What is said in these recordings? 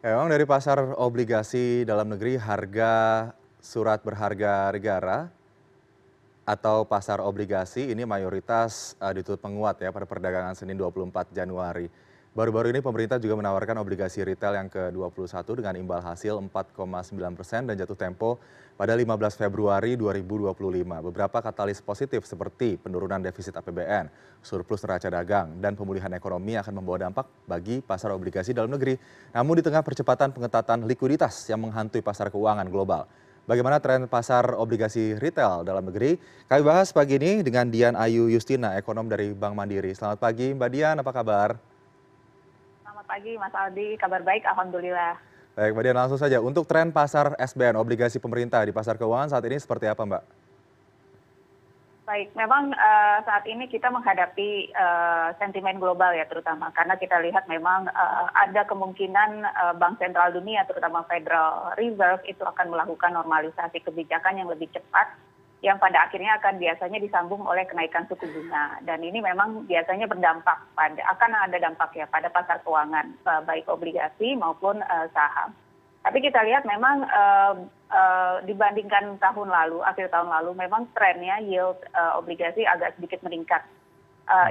Memang dari pasar obligasi dalam negeri harga surat berharga negara atau pasar obligasi ini mayoritas uh, ditutup menguat ya pada perdagangan Senin 24 Januari. Baru-baru ini pemerintah juga menawarkan obligasi retail yang ke-21 dengan imbal hasil 4,9 persen dan jatuh tempo pada 15 Februari 2025. Beberapa katalis positif seperti penurunan defisit APBN, surplus neraca dagang, dan pemulihan ekonomi akan membawa dampak bagi pasar obligasi dalam negeri. Namun di tengah percepatan pengetatan likuiditas yang menghantui pasar keuangan global. Bagaimana tren pasar obligasi retail dalam negeri? Kami bahas pagi ini dengan Dian Ayu Justina, ekonom dari Bank Mandiri. Selamat pagi Mbak Dian, apa kabar? Pagi Mas Aldi, kabar baik Alhamdulillah. Baik Mbak Dian, langsung saja. Untuk tren pasar SBN, obligasi pemerintah di pasar keuangan saat ini seperti apa Mbak? Baik, memang uh, saat ini kita menghadapi uh, sentimen global ya terutama karena kita lihat memang uh, ada kemungkinan uh, Bank Sentral Dunia terutama Federal Reserve itu akan melakukan normalisasi kebijakan yang lebih cepat yang pada akhirnya akan biasanya disambung oleh kenaikan suku bunga dan ini memang biasanya berdampak pada akan ada dampak ya pada pasar keuangan eh, baik obligasi maupun uh, saham. Tapi kita lihat memang uh, uh, dibandingkan tahun lalu akhir tahun lalu memang trennya yield uh, obligasi agak sedikit meningkat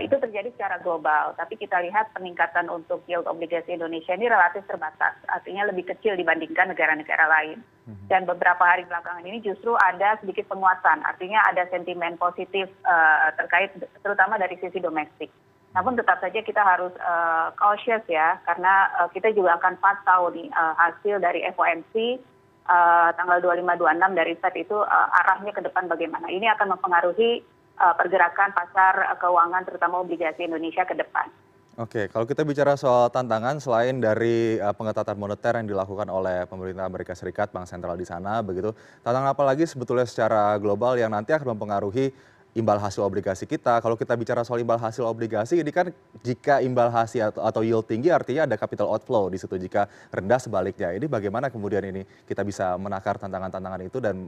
itu terjadi secara global. Tapi kita lihat peningkatan untuk yield obligasi indonesia ini relatif terbatas. Artinya lebih kecil dibandingkan negara negara lain. Mhm. dan beberapa hari belakangan ini justru ada sedikit penguatan. Artinya ada sentimen positif uh, terkait terutama dari sisi domestik. Namun tetap saja kita harus uh, cautious ya karena uh, kita juga akan pantau nih uh, hasil dari FOMC uh, tanggal 25 26 dari Fed itu uh, arahnya ke depan bagaimana. Ini akan mempengaruhi Eh, pergerakan pasar keuangan terutama obligasi Indonesia ke depan. Oke, kalau kita bicara soal tantangan selain dari uh, pengetatan moneter yang dilakukan oleh pemerintah Amerika Serikat, bank sentral di sana, begitu, tantangan apa lagi sebetulnya secara global yang nanti akan mempengaruhi imbal hasil obligasi kita. Kalau kita bicara soal imbal hasil obligasi, ini kan jika imbal hasil atau, atau yield tinggi artinya ada capital outflow di situ. Jika rendah sebaliknya. Ini bagaimana kemudian ini kita bisa menakar tantangan-tantangan itu dan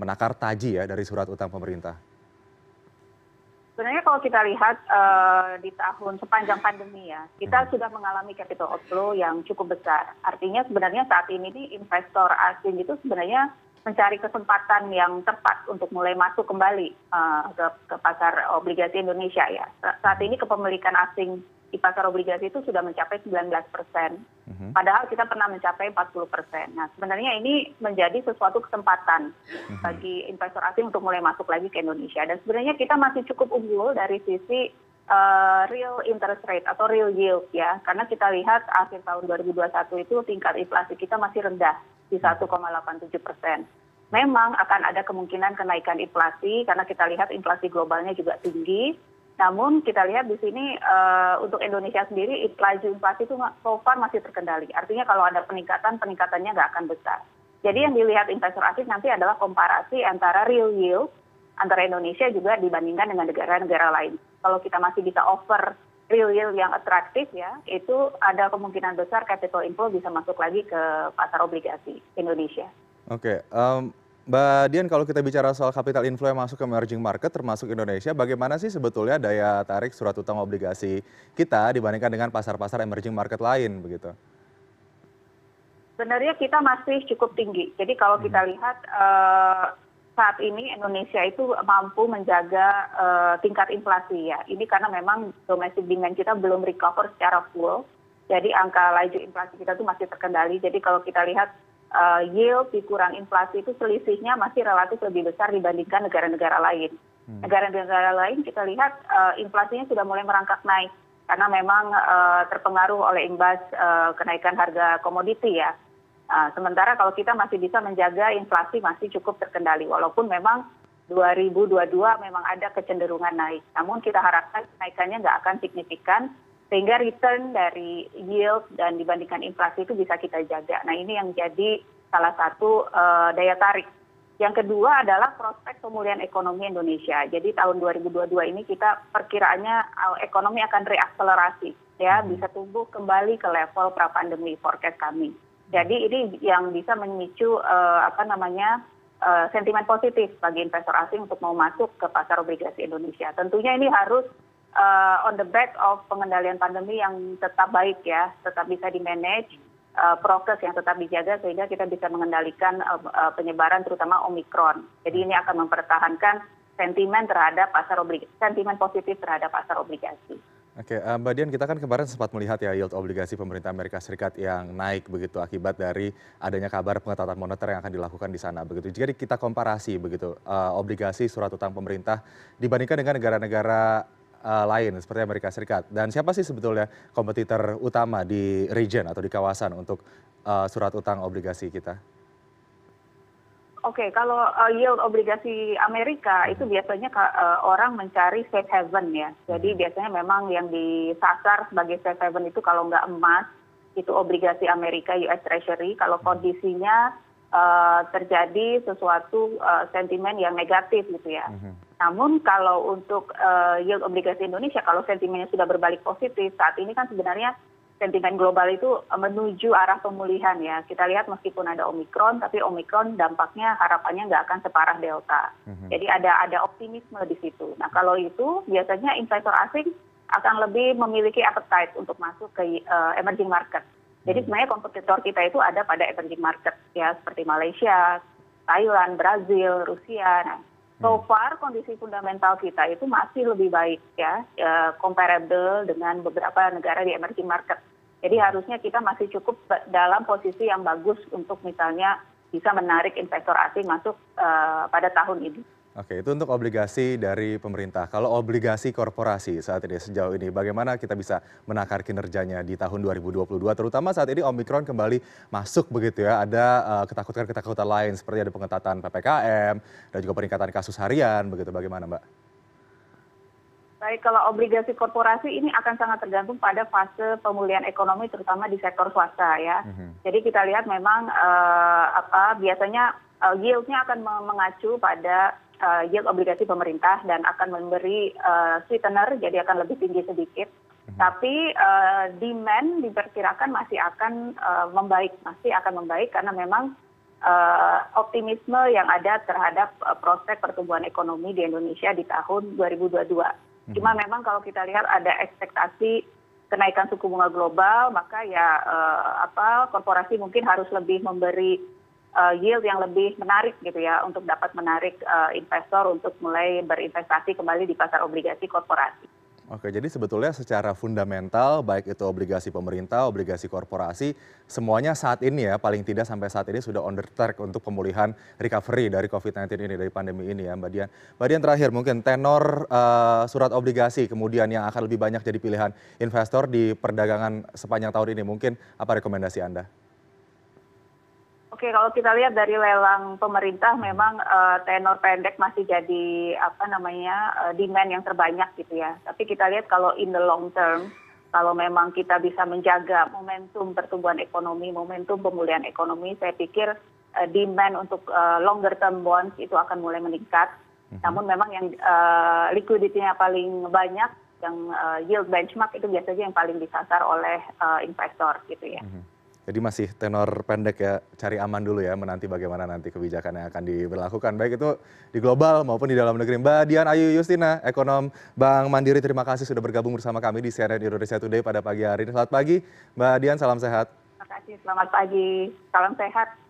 menakar taji ya dari surat utang pemerintah? Sebenarnya kalau kita lihat uh, di tahun sepanjang pandemi ya kita hmm. sudah mengalami capital outflow yang cukup besar artinya sebenarnya saat ini nih investor asing itu sebenarnya mencari kesempatan yang tepat untuk mulai masuk kembali uh, ke, ke pasar obligasi Indonesia ya saat ini kepemilikan asing di pasar obligasi itu sudah mencapai 19 persen. Mhm. Padahal kita pernah mencapai 40 persen. Nah sebenarnya ini menjadi sesuatu kesempatan mhm. bagi investor asing untuk mulai masuk lagi ke Indonesia. Dan sebenarnya kita masih cukup unggul dari sisi uh, real interest rate atau real yield ya. Karena kita lihat akhir tahun 2021 itu tingkat inflasi kita masih rendah di 1,87 persen. Memang akan ada kemungkinan kenaikan inflasi karena kita lihat inflasi globalnya juga tinggi namun kita lihat di sini uh, untuk Indonesia sendiri laju inflasi itu so far masih terkendali. Artinya kalau ada peningkatan, peningkatannya nggak akan besar. Jadi yang dilihat investor asing nanti adalah komparasi antara real yield antara Indonesia juga dibandingkan dengan negara-negara lain. Kalau kita masih bisa offer real yield yang atraktif ya, itu ada kemungkinan besar capital inflow bisa masuk lagi ke pasar obligasi Indonesia. Oke, um, Mbak Dian, kalau kita bicara soal capital inflow yang masuk ke emerging market termasuk Indonesia, bagaimana sih sebetulnya daya tarik surat utang obligasi kita dibandingkan dengan pasar-pasar emerging market lain begitu? Sebenarnya kita masih cukup tinggi. Jadi kalau kita hmm. lihat uh, saat ini Indonesia itu mampu menjaga uh, tingkat inflasi ya. Ini karena memang domestic demand kita belum recover secara full. Jadi angka laju inflasi kita itu masih terkendali. Jadi kalau kita lihat yield dikurang inflasi itu selisihnya masih relatif lebih besar dibandingkan negara-negara lain. Hmm. Negara-negara lain kita lihat uh, inflasinya sudah mulai merangkak naik karena memang uh, terpengaruh oleh imbas uh, kenaikan harga komoditi ya. Uh, sementara kalau kita masih bisa menjaga inflasi masih cukup terkendali walaupun memang 2022 memang ada kecenderungan naik. Namun kita harapkan kenaikannya nggak akan signifikan sehingga return dari yield dan dibandingkan inflasi itu bisa kita jaga. Nah ini yang jadi salah satu uh, daya tarik. Yang kedua adalah prospek pemulihan ekonomi Indonesia. Jadi tahun 2022 ini kita perkiraannya uh, ekonomi akan reakselerasi, ya hmm. bisa tumbuh kembali ke level pra pandemi forecast kami. Jadi ini yang bisa memicu uh, apa namanya uh, sentimen positif bagi investor asing untuk mau masuk ke pasar obligasi Indonesia. Tentunya ini harus on the back of pengendalian pandemi yang tetap baik ya, tetap bisa di manage uh, prokes yang tetap dijaga sehingga kita bisa mengendalikan uh, penyebaran terutama omikron. Jadi ini akan mempertahankan sentimen terhadap pasar obligasi, sentimen positif terhadap pasar obligasi. Oke, uh, Mbak Dian, kita kan kemarin sempat melihat ya yield obligasi pemerintah Amerika Serikat yang naik begitu akibat dari adanya kabar pengetatan moneter yang akan dilakukan di sana begitu. Jika kita komparasi begitu obligasi surat utang pemerintah dibandingkan dengan negara-negara lain seperti Amerika Serikat dan siapa sih sebetulnya kompetitor utama di region atau di kawasan untuk uh, surat utang obligasi kita? Oke, kalau uh, yield obligasi Amerika itu biasanya uh, orang mencari safe haven ya. Jadi biasanya memang yang disasar sebagai safe haven itu kalau nggak emas itu obligasi Amerika US Treasury. Kalau kondisinya uh, terjadi sesuatu uh, sentimen yang negatif gitu ya. Namun kalau untuk uh, yield obligasi Indonesia, kalau sentimennya sudah berbalik positif, saat ini kan sebenarnya sentimen global itu menuju arah pemulihan ya. Kita lihat meskipun ada Omikron, tapi Omikron dampaknya harapannya nggak akan separah Delta. Mm-hmm. Jadi ada ada optimisme di situ. Nah kalau itu biasanya investor asing akan lebih memiliki appetite untuk masuk ke uh, emerging market. Jadi mhm. sebenarnya kompetitor kita itu ada pada emerging market ya seperti Malaysia, Thailand, Brazil, Rusia. Nah, so mhm. far kondisi fundamental kita itu masih lebih baik ya, ya comparable dengan beberapa negara di emerging market jadi harusnya kita masih cukup dalam posisi yang bagus untuk misalnya bisa menarik investor asing masuk uh, pada tahun ini. Oke, itu untuk obligasi dari pemerintah. Kalau obligasi korporasi saat ini sejauh ini, bagaimana kita bisa menakar kinerjanya di tahun 2022, terutama saat ini Omikron kembali masuk begitu ya, ada uh, ketakutan-ketakutan lain seperti ada pengetatan PPKM dan juga peningkatan kasus harian, begitu bagaimana Mbak? baik kalau obligasi korporasi ini akan sangat tergantung pada fase pemulihan ekonomi terutama di sektor swasta ya. Mm-hmm. Jadi kita lihat memang uh, apa biasanya uh, yieldnya akan mengacu pada uh, yield obligasi pemerintah dan akan memberi uh, sweetener jadi akan lebih tinggi sedikit. Mm-hmm. Tapi uh, demand diperkirakan masih akan uh, membaik, masih akan membaik karena memang uh, optimisme yang ada terhadap uh, prospek pertumbuhan ekonomi di Indonesia di tahun 2022 cuma memang kalau kita lihat ada ekspektasi kenaikan suku bunga global maka ya uh, apa korporasi mungkin harus lebih memberi yield yang lebih menarik gitu ya untuk dapat menarik uh, investor untuk mulai berinvestasi kembali di pasar obligasi korporasi. Oke, jadi sebetulnya secara fundamental baik itu obligasi pemerintah, obligasi korporasi, semuanya saat ini ya paling tidak sampai saat ini sudah on the track untuk pemulihan recovery dari COVID-19 ini dari pandemi ini ya Mbak Dian. Mbak Dian terakhir mungkin tenor uh, surat obligasi kemudian yang akan lebih banyak jadi pilihan investor di perdagangan sepanjang tahun ini mungkin apa rekomendasi Anda? Oke, kalau kita lihat dari lelang pemerintah memang uh, tenor pendek masih jadi apa namanya uh, demand yang terbanyak gitu ya. Tapi kita lihat kalau in the long term, kalau memang kita bisa menjaga momentum pertumbuhan ekonomi, momentum pemulihan ekonomi, saya pikir uh, demand untuk uh, longer term bonds itu akan mulai meningkat. Mm-hmm. Namun memang yang uh, liquidity-nya paling banyak, yang uh, yield benchmark itu biasanya yang paling disasar oleh uh, investor gitu ya. Mm-hmm. Jadi masih tenor pendek ya, cari aman dulu ya, menanti bagaimana nanti kebijakan yang akan diberlakukan. Baik itu di global maupun di dalam negeri. Mbak Dian Ayu Justina, ekonom Bank Mandiri, terima kasih sudah bergabung bersama kami di CNN Indonesia Today pada pagi hari ini. Selamat pagi, Mbak Dian, salam sehat. Terima kasih, selamat pagi, salam sehat.